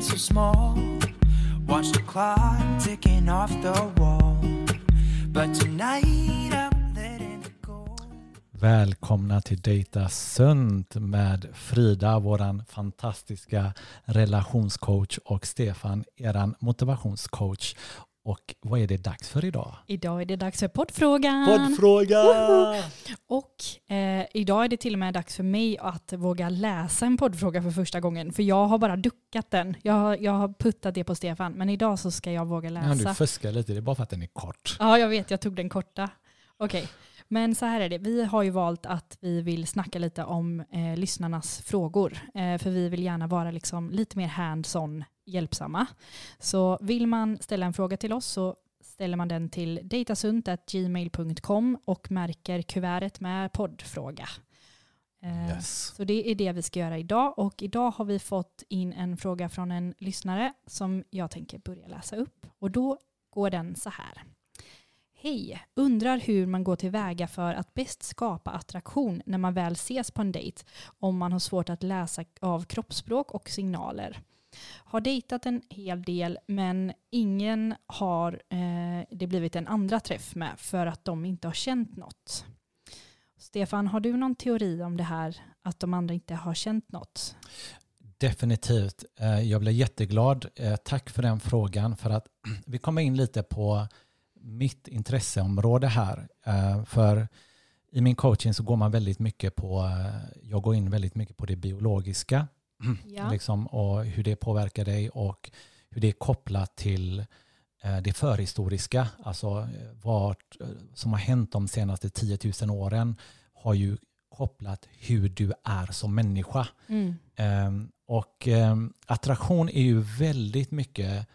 feeling so small. Watch the clock ticking off the wall. But tonight I'm letting it go. Välkomna till Data Sunt med Frida, våran fantastiska relationscoach och Stefan, eran motivationscoach. Och vad är det dags för idag? Idag är det dags för poddfrågan. Poddfråga! Och eh, idag är det till och med dags för mig att våga läsa en poddfråga för första gången. För jag har bara duckat den. Jag, har- jag har puttat det på Stefan. Men idag så ska jag våga Ja, du läsa. fuskar lite, det är bara för att den är kort. Ja, jag vet. Jag tog den korta. Okej. Men så här är det. Vi har ju valt att vi vill snacka lite om eh, lyssnarnas frågor. Eh, för vi vill gärna vara liksom lite mer hands-on hjälpsamma. Så vill man ställa en fråga till oss så ställer man den till datasunt.gmail.com och märker kuvertet med poddfråga. Eh, Yes. så det är det vi ska göra idag och idag har vi fått in en fråga från en lyssnare som jag tänker börja läsa upp. Och då går den så här. Hej, undrar hur man går tillväga för att bäst skapa attraktion när man väl ses på en dejt om man har svårt att läsa av kroppsspråk och signaler. Har dejtat en hel del men ingen har eh, det blivit en andra träff med för att de inte har känt något. Stefan, har du någon teori om det här att de andra inte har känt något? Definitivt. Eh, jag blir jätteglad. Eh, tack för den frågan. För att vi kommer in lite på mitt intresseområde här. Eh, för i min coaching så går man väldigt mycket på, jag går in väldigt mycket på det biologiska. Ja. Liksom, och hur det påverkar dig och hur det är kopplat till eh, det förhistoriska. Alltså eh, vad eh, som har hänt de senaste 10 000 åren har ju kopplat hur du är som människa. Mm. Ehm, och ehm, attraktion är ju väldigt mycket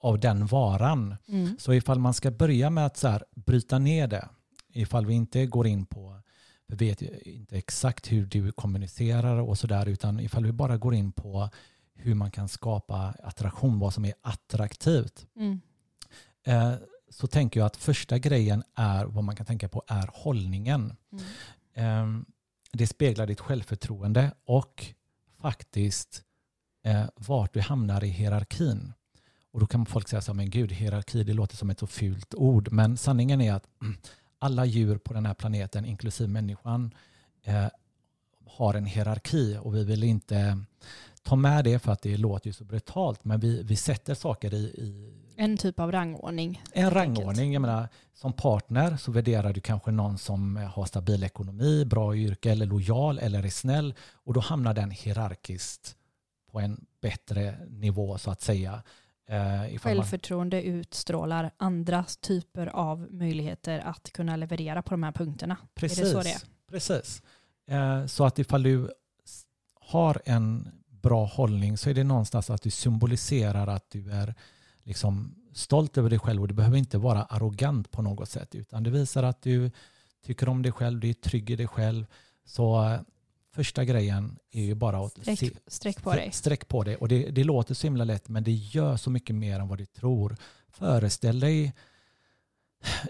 av den varan. Mm. Så ifall man ska börja med att så här, bryta ner det, ifall vi inte går in på, vi vet ju inte exakt hur du kommunicerar och sådär, utan ifall vi bara går in på hur man kan skapa attraktion, vad som är attraktivt, Mm. eh, så tänker jag att första grejen är, vad man kan tänka på, är hållningen. Mm. Ehm, det speglar ditt självförtroende och faktiskt eh, vart du hamnar i hierarkin. Och då kan folk säga så här, men gud, hierarki, det låter som ett så fult ord. Men sanningen är att alla djur på den här planeten, inklusive människan, eh, har en hierarki och vi vill inte ta med det för att det låter ju så brutalt. Men vi, vi sätter saker i, i En typ av rangordning. en rangordning. Jag menar, som partner så värderar du kanske någon som har stabil ekonomi, bra yrke eller lojal eller är snäll. Och då hamnar den hierarkiskt på en bättre nivå så att säga. Eh, ifall man, Självförtroende utstrålar andra typer av möjligheter att kunna leverera på de här punkterna. precis, Är det så det är? precis. Eh, så att ifall du har en bra hållning så är det någonstans att du symboliserar att du är liksom stolt över dig själv och du behöver inte vara arrogant på något sätt utan det visar att du tycker om dig själv, du är trygg i dig själv. Så eh, första grejen är ju bara att Sträck, se, sträck på dig. Sträck på dig. Och det, det låter så himla lätt men det gör så mycket mer än vad du tror. Föreställ dig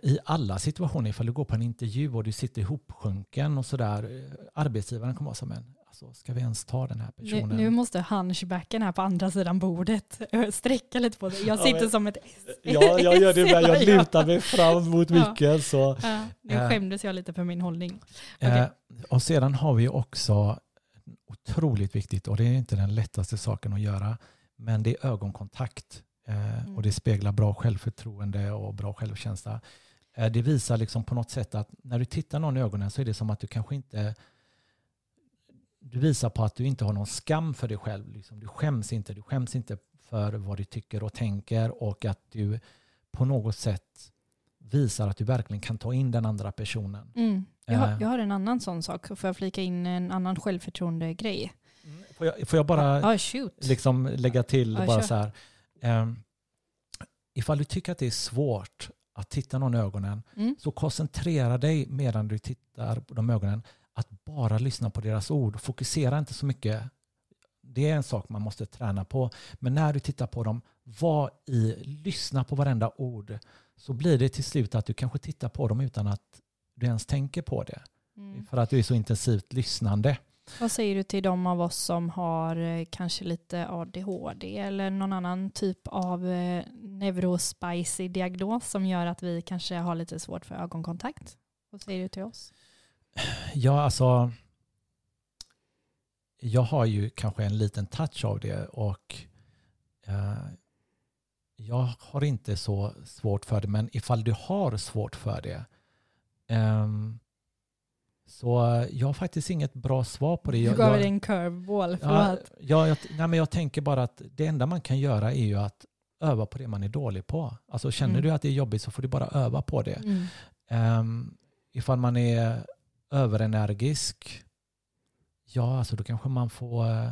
i alla situationer, ifall du går på en intervju och du sitter ihopsjunken och sådär, eh, arbetsgivaren kommer vara så men alltså, ska vi ens ta den här Nu, personen? nu måste hunchbacken här på andra sidan bordet sträcka lite på sig. Jag Ja, sitter men- som ett S. Ja, jag gör det med. Jag Ja. lutar mig fram mot Ja. micken. Så. Ja, nu Eh. skämdes jag lite för min hållning. Eh, och sedan har vi också otroligt viktigt och det är inte den lättaste saken att göra men det är ögonkontakt eh, Mm. och det speglar bra självförtroende och bra självkänsla. Det visar liksom på något sätt att när du tittar någon i ögonen så är det som att du kanske inte du visar på att du inte har någon skam för dig själv. Liksom, du skäms inte. Du skäms inte för vad du tycker och tänker och att du på något sätt visar att du verkligen kan ta in den andra personen. Mm. Jag, har, Eh. jag har en annan sån sak. Får jag flika in en annan självförtroende-grej? Får jag, får jag bara shoot. liksom lägga till Ja, bara kör. så här. ehm, ifall du tycker att det är svårt att titta någon i ögonen Mm. så koncentrera dig medan du tittar på de ögonen att bara lyssna på deras ord. Fokusera inte så mycket. Det är en sak man måste träna på. Men när du tittar på dem, var i, lyssna på varenda ord. Så blir det till slut att du kanske tittar på dem utan att du ens tänker på det. Mm. För att du är så intensivt lyssnande. Vad säger du till de av oss som har eh, kanske lite ADHD eller någon annan typ av eh, neurospicy diagnos som gör att vi kanske har lite svårt för ögonkontakt? Vad säger du till oss? Ja, alltså. Jag har ju kanske en liten touch av det och eh, jag har inte så svårt för det, men ifall du har svårt för det ehm, så jag har faktiskt inget bra svar på det. Du gav jag, dig en curveball. ja, Förlåt. ja, jag, nej, men jag tänker bara att det enda man kan göra är ju att öva på det man är dålig på. Alltså känner Mm. du att det är jobbigt så får du bara öva på det. Mm. Um, ifall man är överenergisk, ja alltså då kanske man får eh,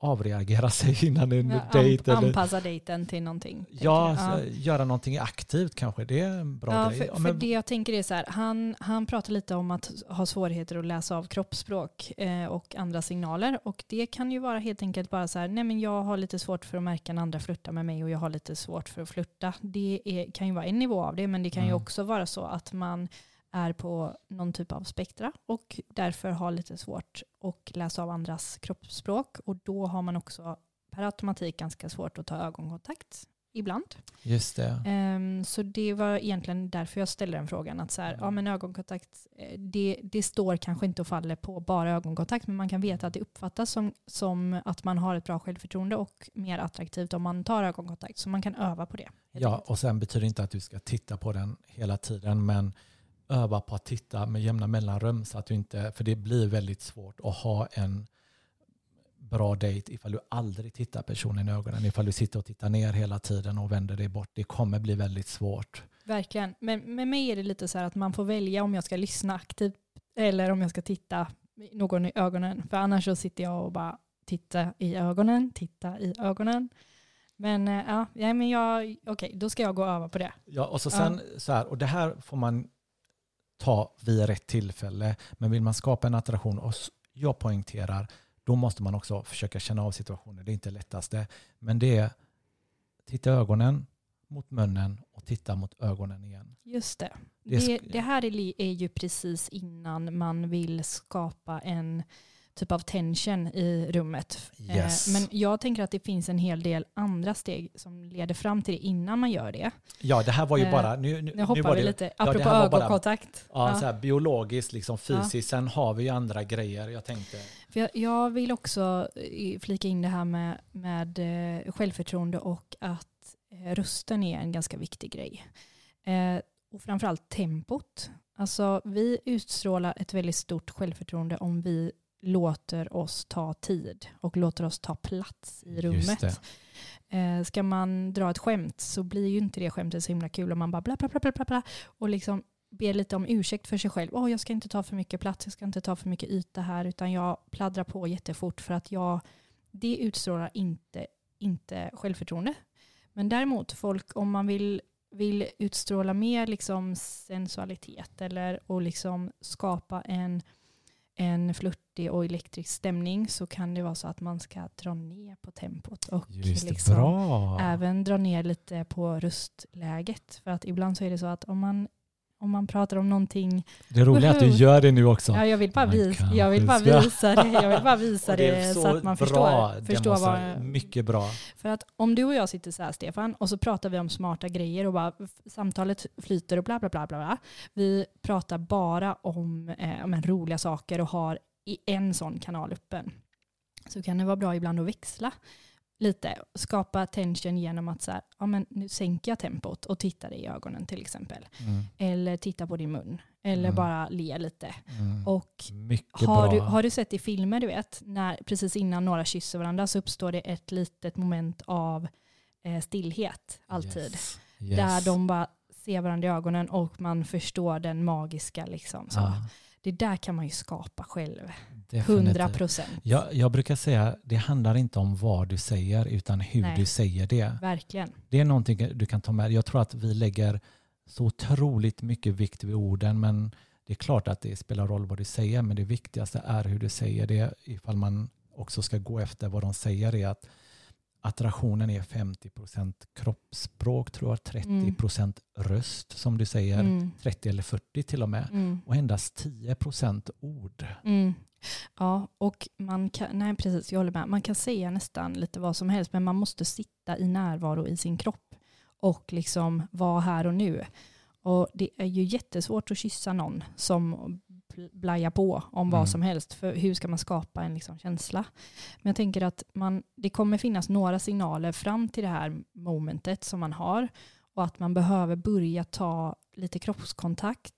avreagera sig innan en Ja, dejt. an- Eller, anpassa dejten till någonting. ja, du? så, göra någonting aktivt kanske. Det är en bra Ja, grej. för, Ja, för men- det jag tänker är så här, han, han pratar lite om att ha svårigheter att läsa av kroppsspråk eh, och andra signaler. Och det kan ju vara helt enkelt bara så här, nej men jag har lite svårt för att märka när andra flörtar med mig och jag har lite svårt för att flörta. Det är, kan ju vara en nivå av det, men det kan ju Mm. också vara så att man är på någon typ av spektra och därför har lite svårt att läsa av andras kroppsspråk. Och då har man också per automatik ganska svårt att ta ögonkontakt ibland. Just det. Ehm, så det var egentligen därför jag ställde den frågan. Att så här, ja, men ögonkontakt, eh, det, det står kanske inte och faller på bara ögonkontakt, men man kan veta att det uppfattas som, som att man har ett bra självförtroende och mer attraktivt om man tar ögonkontakt. Så man kan öva på det. Ja, och sen betyder det inte att du ska titta på den hela tiden, men öva på att titta med jämna mellanrum så att du inte, för det blir väldigt svårt att ha en bra dejt ifall du aldrig tittar personen i ögonen. Ifall du sitter och tittar ner hela tiden och vänder dig bort. Det kommer bli väldigt svårt. Verkligen. Men med mig är det lite så här att man får välja om jag ska lyssna aktivt eller om jag ska titta någon i ögonen. För annars så sitter jag och bara titta i ögonen, titta i ögonen. Men eh, ja, ja men jag, okej, då ska jag gå över på det. Ja, och så sen så här, och det här får man ta vid rätt tillfälle. Men vill man skapa en attraktion, och jag poängterar, då måste man också försöka känna av situationen. Det är inte det lättaste. Men det är titta ögonen mot munnen och titta mot ögonen igen. Just det. Det Det, det, här är ju precis innan man vill skapa en typ av tension i rummet. Eh, Yes. Men jag tänker att det finns en hel del andra steg som leder fram till det innan man gör det. Ja, det här var ju Eh, bara, nu, nu, Nu hoppar var vi det, lite, apropå bara- ögonkontakt. Ja, Ja. Så här, biologiskt, liksom fysiskt. Sen har vi ju andra grejer. Jag tänkte, För jag, jag vill också eh, flika in det här med, med självförtroende och att rösten är en ganska viktig grej. Eh, och framförallt tempot. Alltså vi utstrålar ett väldigt stort självförtroende om vi låter oss ta tid och låter oss ta plats i rummet. Eh, ska man dra ett skämt så blir ju inte det skämtet så himla kul om man bara bla bla bla bla bla, bla och liksom ber lite om ursäkt för sig själv. Åh, jag ska inte ta för mycket plats, jag ska inte ta för mycket yta här utan jag pladdrar på jättefort för att jag, det utstrålar inte, inte självförtroende. Men däremot folk, om man vill, vill utstråla mer liksom sensualitet eller och liksom skapa en, en flörtig och elektrisk stämning så kan det vara så att man ska dra ner på tempot och Just liksom även dra ner lite på röstläget. För att ibland så är det så att om man, om man pratar om någonting, Det är att du gör det nu också. ja, jag vill bara, visa, jag vill bara visa det, jag vill bara visa det, så, att man bra förstår, vad, Mycket bra. för att om du och jag sitter så här Stefan och så pratar vi om smarta grejer och bara samtalet flyter och bla bla bla bla. bla. Vi pratar bara om, eh, om en roliga saker och har i en sån kanal öppen. Så kan det vara bra ibland att växla lite. Skapa tension genom att så här, ja, men nu sänker jag tempot och tittar i ögonen till exempel. Mm. Eller titta på din mun. Eller Mm. bara le lite. Mm. Och Mycket har bra. du, har du sett i filmer, du vet, när precis innan några kysser varandra så uppstår det ett litet moment av eh, stillhet alltid. Yes. Där Yes. de bara ser varandra i ögonen och man förstår den magiska liksom. Så. Ja, Det där kan man ju skapa själv. 100 procent. Jag, jag brukar säga det handlar inte om vad du säger utan hur Nej. du säger det. Verkligen. Det är någonting du kan ta med Jag tror att vi lägger så otroligt mycket vikt vid orden men det är klart att det spelar roll vad du säger men det viktigaste är hur du säger det ifall man också ska gå efter vad de säger är att attraktionen är 50% kroppsspråk, tror jag, 30% röst som du säger, Mm. 30 eller 40 till och med, Mm. och endast 10% ord. Mm. Ja, och man kan, nej precis, jag håller med. Man kan säga nästan lite vad som helst, men man måste sitta i närvaro i sin kropp och liksom vara här och nu. Och det är ju jättesvårt att kyssa någon som bl- blajar på om Mm. vad som helst, för hur ska man skapa en liksom känsla? Men jag tänker att man, det kommer finnas några signaler fram till det här momentet som man har och att man behöver börja ta lite kroppskontakt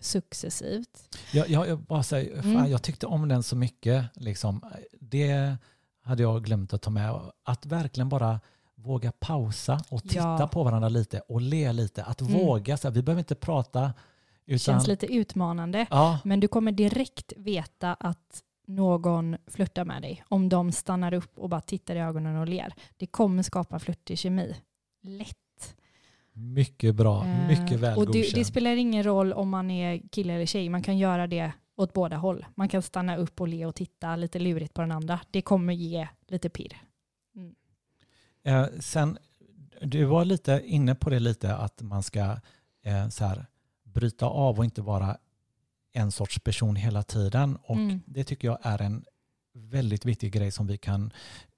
successivt. Jag, jag, jag, bara säger, fan, Mm. jag tyckte om den så mycket. Liksom. Det hade jag glömt att ta med. Att verkligen bara våga pausa och titta Ja. på varandra lite och le lite. Att Mm. våga. Så här, vi behöver inte prata. Utan, känns lite utmanande. ja, Men du kommer direkt veta att någon flörtar med dig om de stannar upp och bara tittar i ögonen och ler. Det kommer skapa flörtig kemi. Lätt. mycket bra. Eh, Mycket väl och det, det spelar ingen roll om man är kille eller tjej. Man kan göra det åt båda håll. Man kan stanna upp och le och titta lite lurigt på den andra. Det kommer ge lite pirr. Eh, sen, du var lite inne på det lite att man ska eh, så här, bryta av och inte vara en sorts person hela tiden. Och Mm. det tycker jag är en väldigt viktig grej som vi kan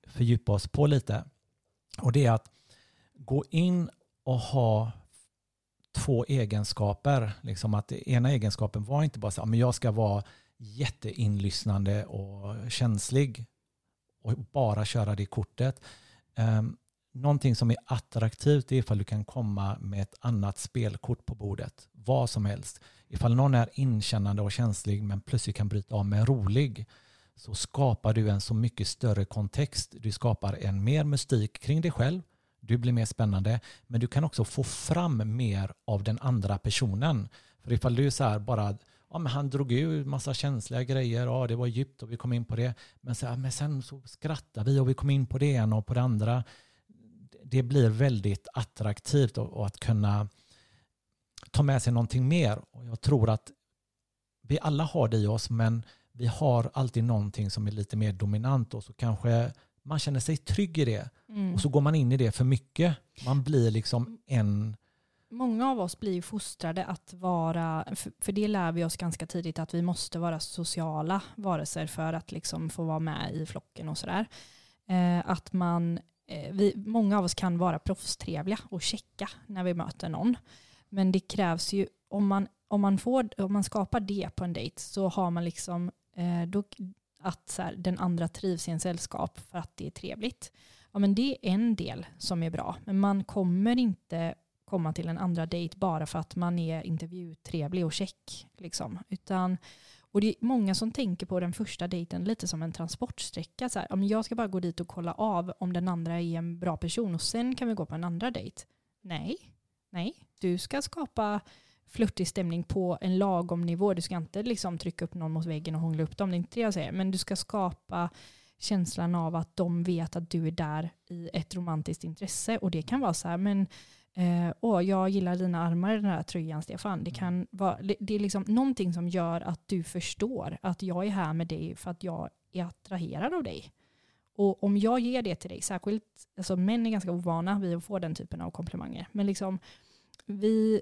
fördjupa oss på lite. Och det är att gå in och ha två egenskaper. Liksom att det ena egenskapen var inte bara så att jag ska vara jätteinlyssnande och känslig och bara köra det kortet. Um, någonting som är attraktivt är ifall du kan komma med ett annat spelkort på bordet. Vad som helst. Ifall någon är inkännande och känslig men plötsligt kan bryta av med rolig så skapar du en så mycket större kontext. Du skapar en mer mystik kring dig själv. Du blir mer spännande men du kan också få fram mer av den andra personen. För ifall du är så här bara ja, men han drog ur massa känsliga grejer, ja, det var djupt och vi kom in på det. Men, så ja, men sen så skrattade vi och vi kom in på det ena och på det andra. Det blir väldigt attraktivt och, och att kunna ta med sig någonting mer. Och jag tror att vi alla har det i oss, men vi har alltid någonting som är lite mer dominant och så kanske man känner sig trygg i det. Mm. Och så går man in i det för mycket. Man blir liksom en... Många av oss blir ju fostrade att vara, för- det lär vi oss ganska tidigt, att vi måste vara sociala varelser för att liksom få vara med i flocken och sådär. Eh, att man, Eh, vi, många av oss kan vara proffstrevliga och checka när vi möter någon. Men det krävs ju, om man, om man, får, om man skapar det på en dejt så har man liksom eh, då, att så här, den andra trivs i en sällskap för att det är trevligt. Ja, men det är en del som är bra, men man kommer inte komma till en andra dejt bara för att man är intervjutrevlig och check. Liksom. Utan, och det är många som tänker på den första dejten lite som en transportsträcka. Så här, jag ska bara gå dit och kolla av om den andra är en bra person och sen kan vi gå på en andra dejt. Nej, nej. Du ska skapa flörtig stämning på en lagom nivå. Du ska inte liksom trycka upp någon mot väggen och hångla upp dem. Det är inte det jag säger. Men du ska skapa känslan av att de vet att du är där i ett romantiskt intresse. Och det kan vara så här, men eh, åh, jag gillar dina armar i den här tröjan Stefan. Det, kan vara, det, det är liksom någonting som gör att du förstår att jag är här med dig för att jag är attraherad av dig. Och om jag ger det till dig, särskilt, alltså män är ganska ovana vid att få den typen av komplimanger. Men liksom, vi,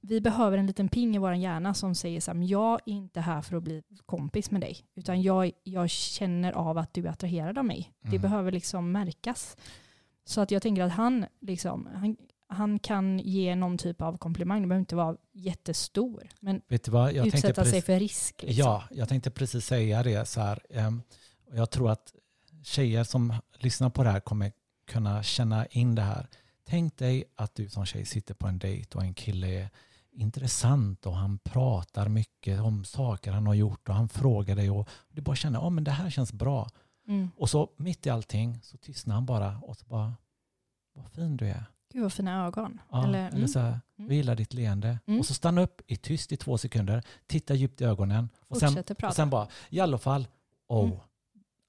vi behöver en liten ping i vår hjärna som säger så här, "Men jag är inte här för att bli kompis med dig, utan jag, jag känner av att du är attraherad av mig. Det Mm. behöver liksom märkas. Så att jag tänker att han, liksom, han, han kan ge någon typ av komplimang, det behöver inte vara jättestor, men utsätta sig för risk. Liksom. Ja, jag tänkte precis säga det. Så här, ehm, jag tror att tjejer som lyssnar på det här kommer kunna känna in det här. Tänk dig att du som tjej sitter på en dejt och en kille är intressant och han pratar mycket om saker han har gjort och han frågar dig och du bara känner att oh, men det här känns bra. Mm. Och så mitt i allting så tystnar han bara och så bara vad fin du är. Gud vad fina ögon. Ja, eller, Eller, mm, så här, Mm. gillar ditt leende. Mm. Och så stanna upp i tyst i två sekunder, titta djupt i ögonen och sen prata. och sen bara, i alla fall, oh, Mm.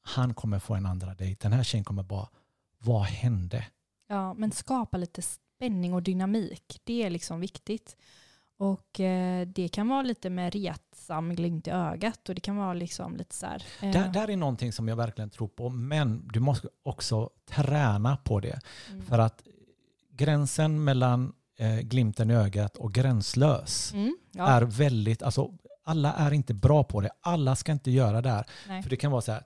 han kommer få en andra dejt. Den här tjejen kommer bara, vad hände? Ja, men skapa lite spänning och dynamik. Det är liksom viktigt. Och eh, det kan vara lite med retsam glimt i ögat och det kan vara liksom lite så här. eh, Där, där är någonting som jag verkligen tror på, men du måste också träna på det. mm. För att gränsen mellan eh, glimten i ögat och gränslös Mm, ja, är väldigt, alltså alla är inte bra på det. Alla ska inte göra det här. nej. För det kan vara så här,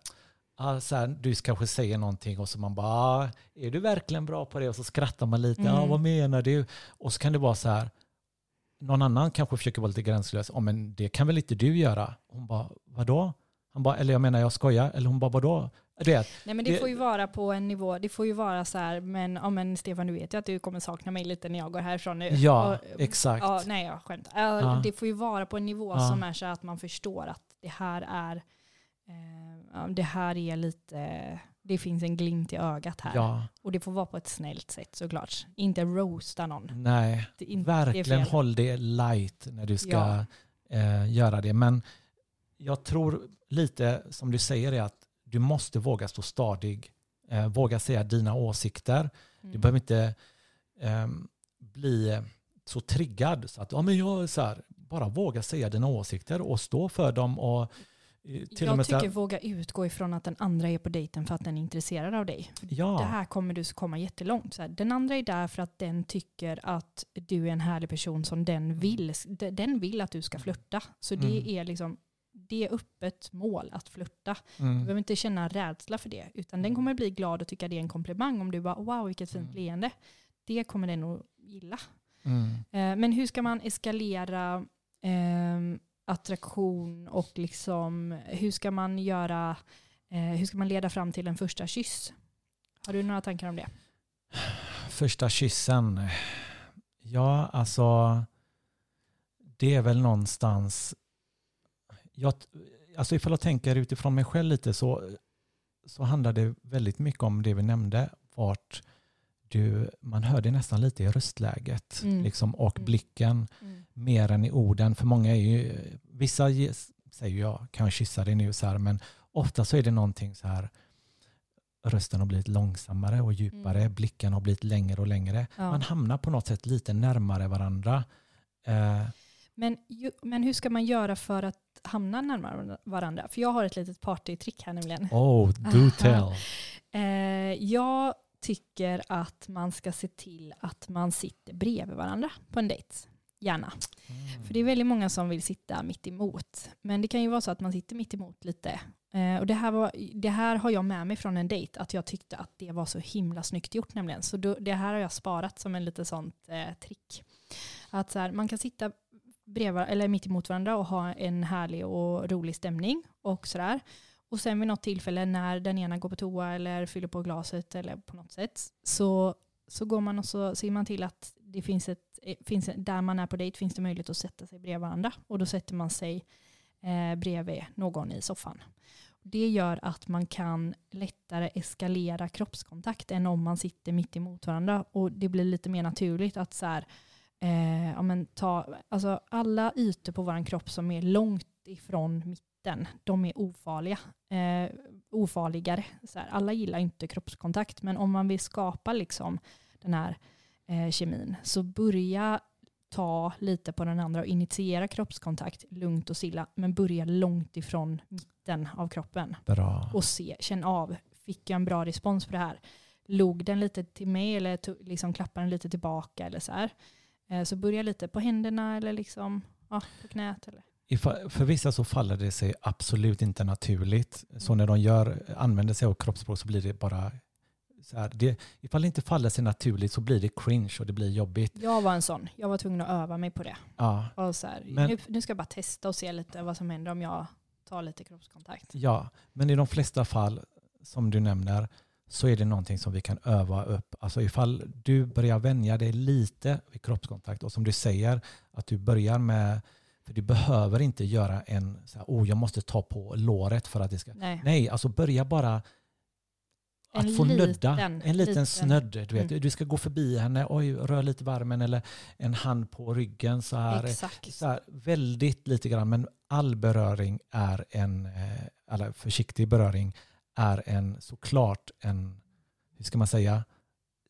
ah, så här, du kanske säger någonting och så man bara, ah, är du verkligen bra på det? Och så skrattar man lite, Mm. ah, vad menar du? Och så kan det vara så här, någon annan kanske försöker vara lite gränslös, oh, men det kan väl inte du göra? Hon bara, vadå? Han bara, eller jag menar jag skojar, eller hon bara, vadå? Det, är- Nej men det, Det- får ju vara på en nivå, det får ju vara så här, men, ja, men Stefan du vet ju att du kommer sakna mig lite när jag går härifrån nu. ja, Och, exakt. Ja, nej jag skämtar. Ja. Det får ju vara på en nivå Ja. som är så att man förstår att det här är, eh, det här är lite, det finns en glimt i ögat här. Ja, Och det får vara på ett snällt sätt såklart. Inte roasta någon. nej, Det inte, det verkligen fel. håll det light när du ska eh, göra det. Men jag tror lite som du säger är att du måste våga stå stadig, eh, våga säga dina åsikter. Du Mm. behöver inte ehm, bli så triggad så att ja, men jag så här, bara våga säga dina åsikter och stå för dem. Och, eh, jag tycker här, våga utgå ifrån att den andra är på dejten för att den är intresserad av dig. Ja, Det här kommer du komma jättelångt. Så här, den andra är där för att den tycker att du är en härlig person som den vill. Den vill att du ska flirta. Så det Mm. är liksom det är öppet mål att flirta. Du mm, behöver inte känna rädsla för det. Utan den kommer bli glad och tycka det är en komplimang om du bara wow vilket fint Mm. leende. Det kommer den att gilla. mm, Eh, Men hur ska man eskalera ehm, attraktion och liksom, hur ska man göra, eh, hur ska man leda fram till en första kyss? Har du några tankar om det? första kyssen. Ja, alltså det är väl någonstans jag, alltså ifall jag tänker utifrån mig själv lite så, så handlar det väldigt mycket om det vi nämnde, vart du, man hör det nästan lite i röstläget Mm. liksom, och Mm. blicken mer än i orden. För många är ju, vissa ge- säger jag kan jag kyssa dig nu så här, men ofta så är det någonting så här, rösten har blivit långsammare och djupare, Mm. blicken har blivit längre och längre. Ja. Man hamnar på något sätt lite närmare varandra. Eh, Men, ju, men hur ska man göra för att hamna närmare varandra? För jag har ett litet partytrick här nämligen. oh, do tell. Eh, jag tycker att man ska se till att man sitter bredvid varandra på en dejt. Gärna. För det är väldigt många som vill sitta mitt emot. Men det kan ju vara så att man sitter mitt emot lite. Eh, och det här, var, det här har jag med mig från en dejt, att jag tyckte att det var så himla snyggt gjort nämligen. Så då, det här har jag sparat som en lite sånt eh, trick. Att så här, man kan sitta bredvid, eller mitt emot varandra och ha en härlig och rolig stämning och sådär. Och sen vid något tillfälle när den ena går på toa eller fyller på glaset eller på något sätt så, så går man och så ser man till att det finns ett, finns, där man är på dejt finns det möjlighet att sätta sig bredvid varandra och då sätter man sig eh, bredvid någon i soffan. Det gör att man kan lättare eskalera kroppskontakt än om man sitter mitt emot varandra och det blir lite mer naturligt att så här, eh, ja, men ta, alltså alla ytor på vår kropp som är långt ifrån mitten, de är ofarliga. Eh, ofarligare. Så här, alla gillar inte kroppskontakt, men om man vill skapa liksom den här eh, kemin, så börja ta lite på den andra och initiera kroppskontakt lugnt och stilla, men börja långt ifrån mitten av kroppen Bra. och se, känn av, fick jag en bra respons på det här? Log den lite till mig eller liksom klappade den lite tillbaka eller så här? Eh, Så börja lite på händerna eller liksom, ja, på knät. Eller. För vissa så faller det sig absolut inte naturligt. Så när de gör, använder sig av kroppsspråk så blir det bara så här. Det, ifall det inte faller sig naturligt så blir det cringe och det blir jobbigt. Jag var en sån, jag var tvungen att öva mig på det. Ja, Och så här, Men- nu, nu ska jag bara testa och se lite vad som händer om jag tar lite kroppskontakt. ja, men i de flesta fall som du nämner så är det någonting som vi kan öva upp. Alltså ifall du börjar vänja dig lite vid kroppskontakt och som du säger att du börjar med, för du behöver inte göra en, så här, oh jag måste ta på låret för att det ska, Nej. nej alltså börja bara att En få nudda, liten- en liten, liten- snödd. Du, vet, Mm. du ska gå förbi henne, oj, rör lite varmen eller en hand på ryggen så här. Exakt. Så här väldigt lite grann, men all beröring är en, eh, eller försiktig beröring är en såklart en, hur ska man säga,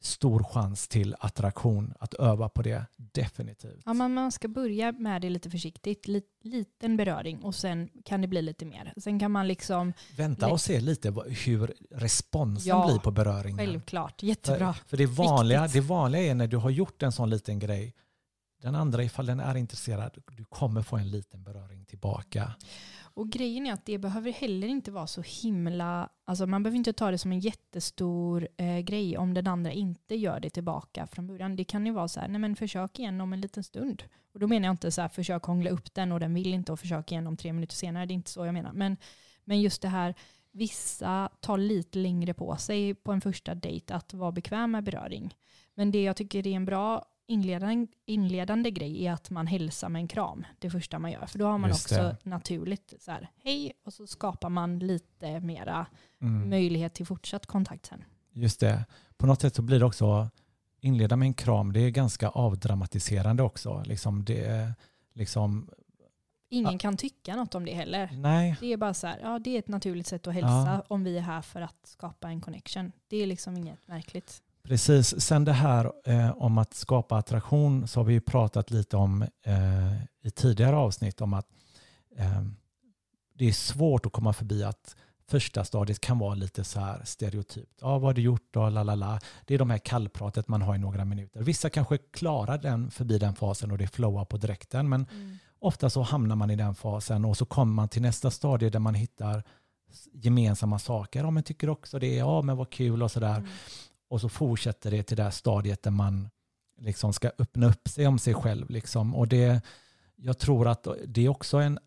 stor chans till attraktion att öva på det. Definitivt. Ja, man, man ska börja med det lite försiktigt, lit, liten beröring och sen kan det bli lite mer. Sen kan man liksom, Vänta och se lite hur responsen Ja, blir på beröringen. självklart, jättebra. För, för det, vanliga, Viktigt. det vanliga är när du har gjort en sån liten grej, den andra ifall den är intresserad, du kommer få en liten beröring tillbaka. Och grejen är att det behöver heller inte vara så himla, alltså man behöver inte ta det som en jättestor eh, grej om den andra inte gör det tillbaka från början. Det kan ju vara så här, nej men försök igen om en liten stund. Och då menar jag inte så här, försök hångla upp den och den vill inte och försök igen om tre minuter senare. Det är inte så jag menar. Men, men just det här, vissa tar lite längre på sig på en första dejt att vara bekväm med beröring. Men det jag tycker är en bra inledande, inledande grej är att man hälsar med en kram det första man gör. För då har man Just också det. naturligt så här, hej, och så skapar man lite mera Mm. möjlighet till fortsatt kontakt sen. Just det. På något sätt så blir det också, inleda med en kram, det är ganska avdramatiserande också. Liksom det, liksom, Ingen Ja. kan tycka något om det heller. nej, Det är bara så här, ja det är ett naturligt sätt att hälsa om vi är här för att skapa en connection. Det är liksom inget märkligt. Precis. Sen det här eh, om att skapa attraktion så har vi ju pratat lite om eh, i tidigare avsnitt om att eh, det är svårt att komma förbi att första stadiet kan vara lite så här stereotypt. Ja, vad har du gjort då? Lalala. Det är de här kallpratet man har i några minuter. Vissa kanske klarar den förbi den fasen och det flowar på direkten, men ofta så hamnar man i den fasen och så kommer man till nästa stadie där man hittar gemensamma saker. Ja, men tycker också det. Ja, men vad kul och sådär. Mm. Och så fortsätter det till det här stadiet där man liksom ska öppna upp sig om sig själv. Liksom. Och det, jag tror att det är också en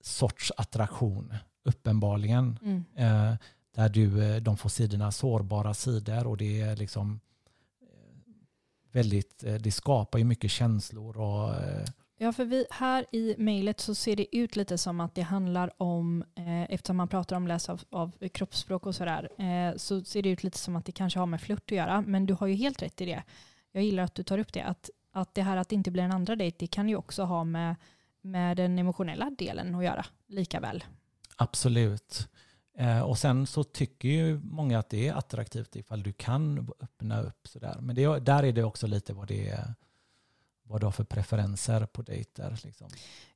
sorts attraktion, uppenbarligen. Mm. Eh, där du, eh, de får se dina sårbara sidor och det är liksom eh, väldigt, eh, det skapar ju mycket känslor och Ja, för vi, här i mejlet så ser det ut lite som att det handlar om, eh, eftersom man pratar om läs av, av kroppsspråk och sådär, eh, så ser det ut lite som att det kanske har med flört att göra. Men du har ju helt rätt i det. Jag gillar att du tar upp det. Att, att det här att det inte blir en andra dejt, det kan ju också ha med, med den emotionella delen att göra, lika väl. Absolut. Eh, och sen så tycker ju många att det är attraktivt ifall du kan öppna upp sådär. Men det, där är det också lite vad det är, vad du har för preferenser på dejter. Liksom.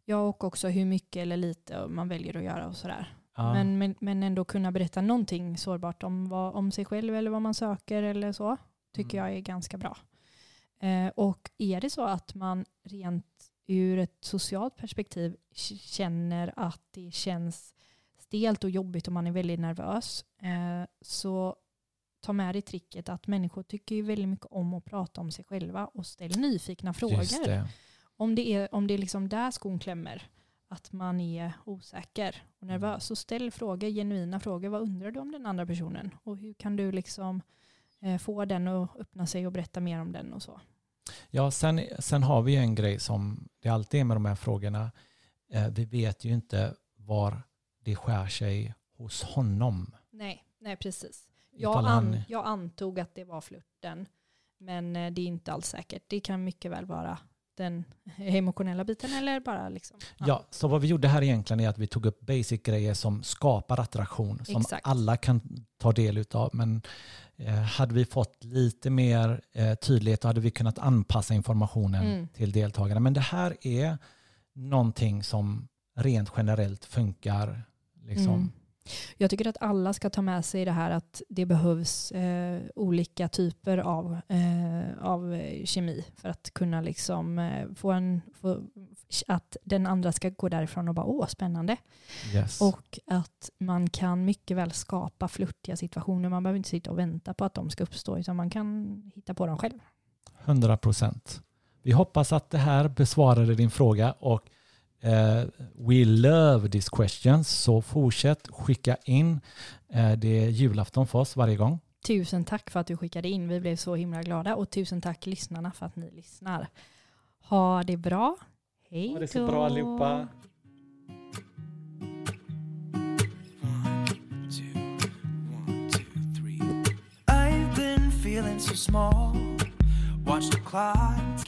Ja, och också hur mycket eller lite man väljer att göra och sådär. Ja, Men, men, men ändå kunna berätta någonting sårbart om, vad, om sig själv eller vad man söker eller så, tycker Mm. jag är ganska bra. Eh, och är det så att man rent ur ett socialt perspektiv känner att det känns stelt och jobbigt och man är väldigt nervös, eh, så ta med dig tricket att människor tycker ju väldigt mycket om att prata om sig själva och ställ nyfikna frågor det. om det är, om det är liksom där skon klämmer, att man är osäker och nervös, så ställ frågor, genuina frågor. Vad undrar du om den andra personen? Och hur kan du liksom eh, få den att öppna sig och berätta mer om den och så? Ja, sen, sen har vi ju en grej som det alltid är med de här frågorna. Eh, vi vet ju inte var det skär sig hos honom. Nej, nej precis. Jag, an, jag antog att det var flirten, men eh, det är inte alls säkert. Det kan mycket väl vara den emotionella biten eller bara liksom. Ja, så vad vi gjorde här egentligen är att vi tog upp basic grejer som skapar attraktion, som Exakt. alla kan ta del utav. Men eh, hade vi fått lite mer eh, tydlighet hade vi kunnat anpassa informationen Mm. till deltagarna. Men det här är någonting som rent generellt funkar. Liksom. Mm. Jag tycker att alla ska ta med sig det här att det behövs eh, olika typer av, eh, av eh, kemi för att kunna liksom, eh, få en, få, att den andra ska gå därifrån och bara åh spännande. Yes. Och att man kan mycket väl skapa flörtiga situationer. Man behöver inte sitta och vänta på att de ska uppstå utan man kan hitta på dem själv. 100 procent. Vi hoppas att det här besvarade din fråga och we love these questions. Så fortsätt skicka in. Eh, det är julafton för oss varje gång. Tusen tack för att du skickade in. Vi blev så himla glada och tusen tack lyssnarna för att ni lyssnar. Ha det bra. Hej Ha det så då. bra allihopa. two, one, two, three. I've been feeling so small. Watch the clock